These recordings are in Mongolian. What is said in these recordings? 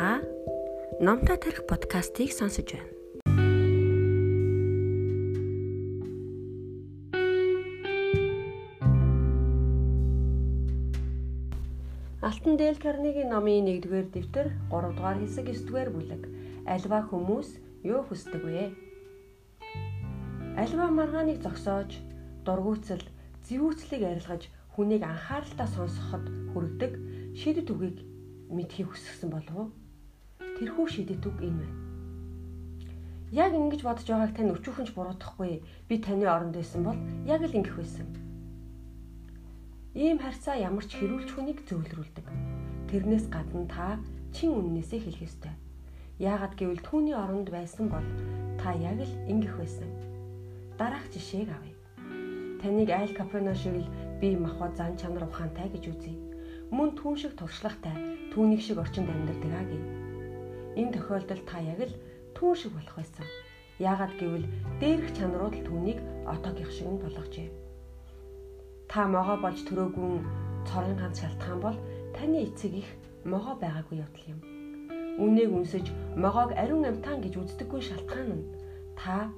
Та Номтой тарих подкастыг сонсож байна. Алтан Дэл Карнегийн номын 1-р дэвтэр 3 дугаар хэсэг 9-р бүлэг. Альва хүмүүс юу хүсдэг вэ? Альва маргааныг зогсоож, дургуутсал, зэвүүцлийг арилгаж хүнийг анхааралтай сонсоход хүргэдэг шидэт үгийг мэдхийг хүссэн болов уу? Тэрхүү шидэт үг энэ байна. Яг ингэж бодож байгааг тань өчүүхэнч буруудахгүй. Би таны оронд байсан бол яг л ингэх байсан. Ийм харьцаа ямар ч хэрүүлж хүнийг зөөлрүүлдэг. Тэрнээс гадна та чин үннээсээ хэлэх ёстой. Яагад гэвэл түүний оронд байсан бол та яг л ингэх байсан. Дараах жишээг авъя. Таныг айл капено шиг л би махбод зан чанар ухаантай гэж үзье мөн түүн шиг туршлагатай түүнийг шиг орчинд амьдардаг аа гэв. Энэ тохиолдолд та яг л түүн шиг болох байсан. Яагаад гэвэл дээрх чанарууд л түүнийг отоогийнх шиг нь болгожээ. Та могоо болж төрөөгүй цорын ганц шалтгаан бол таны эцэг их могоо байгаагүй явдал юм. Үнээг үнсэж могоог ариун амтаан гэж үздэггүй шалтгаан нь та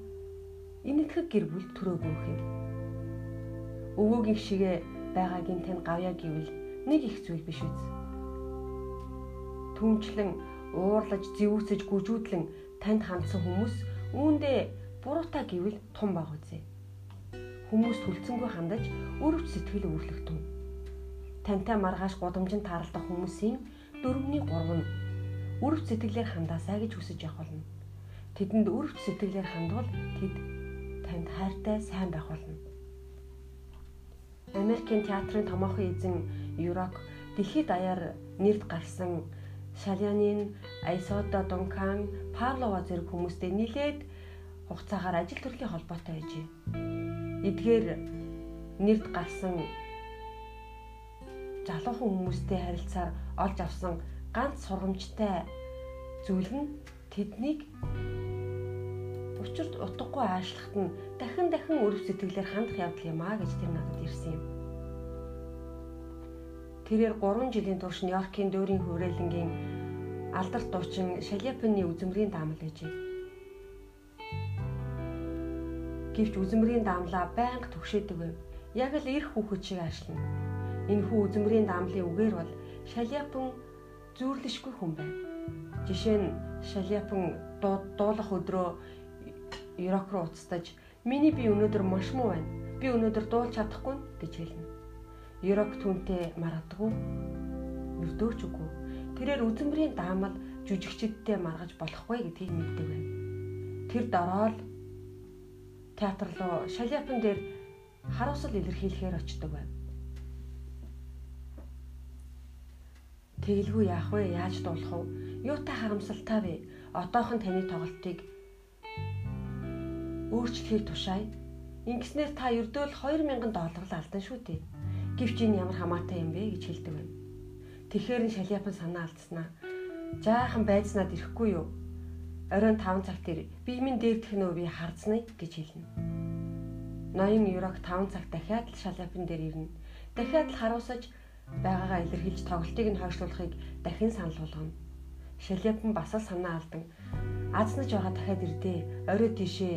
энэтхэг гэр бүл төрөөгүй юм. Өвөөгийн шигэ байгаагийн тань гавья гэвэл нэг их зүйл биш үз. Түнчлэн уурлаж, зэвүүцэж, гүжүүдлэн танд хандсан хүмүүс үүндээ буруутай гэвэл тун баг үзье. Хүмүүс төлцөнгөө хандаж өрөвч сэтгэл өвөрлөгтөн. Тантай маргааш гудамжинд тааралдах хүмүүсийн 4-ний 3 нь өрөвч сэтгэлээр хандаасаа гэж хүсэж явах болно. Тэдэнд өрөвч сэтгэлээр хандвал тэд танд хайртай сайн байх болно. Америкийн театрын томоохон эзэн Юрок дэлхийд даяар нэрд гарсан Шалянин, Айсода Дункан, Павлова зэрэг хүмүүстэй нилээд хугацаагаар ажил төрлийн холбоотой байжээ. Эдгээр нэрд гарсан залуухан хүмүүстэй харилцаар олж авсан ганц сургамжтай зүйл нь тэднийг учирд утгагүй аашлахад нь дахин дахин өрөв сэтгэлээр хандах явдал юм а гэж тэр надад ирсэн юм. Тэрээр 3 жилийн турш Нью-Йоркийн дөөрийн хүрээлэнгийн алдарт дуучин Шаляпины үзмрийн даамал ээжээ. Гэвч үзмрийн даамлаа байнга түгшээдэг байв. Яг л эрх хүүхэд шиг аашлна. Энэ хүү үзмрийн даамлын үгээр бол Шаляпин зүүрлэшгүй хүн байв. Жишээ нь Шаляпин дуулах өдрөө Ирок руу уцтаж "Миний би өнөөдөр маш муу байна. Би өнөөдөр дуулж чадахгүй" гэж хэлнэ. Ерок түнтэй маргадгүй. Өрдөөч үгүй. Тэрээр үзэмбрийн даамал жүжигчдтэй маргаж болохгүй гэдгийг мэддэг байв. Тэр дороо л театр руу шаляпан дээр харуусал илэрхийлэхээр очдог байв. Тэгэлгүй яах вэ? Яаж дуулах вэ? Юутай харамсалтай вэ? Одоохон таны тоглолтыг өөрчлөхийг тушаая. Ингэснээр та ердөөл 2000 доллар л алдан шүү дээ. Гэвч энэ ямар хамаатай юм бэ гэж хэлдэг байна. Тэгэхээр нь шальяпан санаа алдснаа. Жаахан байцнаад ирэхгүй юу? Оройн 5 цагт ир. Би минь дээрдэх нөө би харцнаа гэж хэлнэ. Ноён Юрок 5 цаг дахиад л шальяпан дээр ирнэ. Дахиад л харуусаж байгаагаа илэрхийлж тоглолтыг нь хойшлуулахыг дахин санал болгоно. Шальяпан бас л санаа алдан. Азнаж байгаа дахиад ирдээ. Орой тийшээ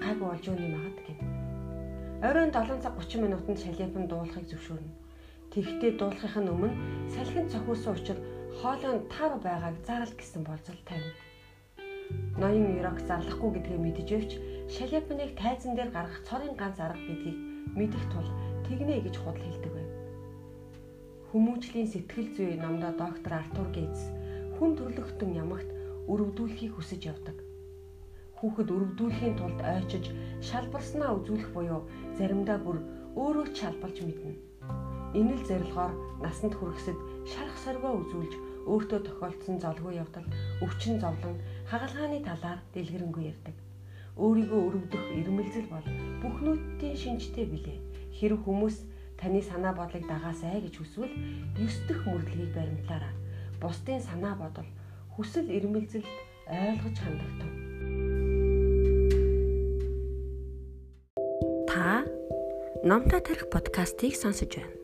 гайгүй болж өгнө юм агад гэнэ. Оройн 7 цаг 30 минутанд шалипан дуулахыг зөвшөөрнө. Тэгэхдээ дуулахын өмнө салхинд цохиулсан учраас хоолойн таар байгааг зарал гэсэн болцол тавина. Ноён Ирок зарлахгүй гэдгээ мэдчихвч шалипаныг тайзан дээр гаргах цорын ганц арга гэдгийг мэдэх тул тэгнэ гэж худал хэлдэг байв. Хүмүүжлийн сэтгэл зүй номдоо доктор Артур Гейтс хүн төрлөختөн ямагт өрөвдүүлэхийг хүсэж явдаг хүүхэд өрөвдүүлэхийн тулд ойчиж шалбарснаа үзүүлэх буюу заримдаа бүр өөрөө ч шалбалж мэднэ. Энэ л зорилгоор насанд хүрэхсэд шарах соргоо үзүүлж өөртөө тохиолдсон золгүй явдал өвчин зовлон хагалгааны талаар дэлгэрэнгүй ярьдаг. Өөрийгөө өрөвдөх ирмэлзэл бол бүх нүдтийн шинжтэй билээ. Хэрэг хүмүүс таны санаа бодлыг дагаасай гэж хүсвэл 9 дэх мөрдлөгийг баримтлаарай. Бусдын санаа бодол хүсэл ирмэлзэлд ойлгож хандах тун. Та Номтой тарих подкастыг сонсож байна.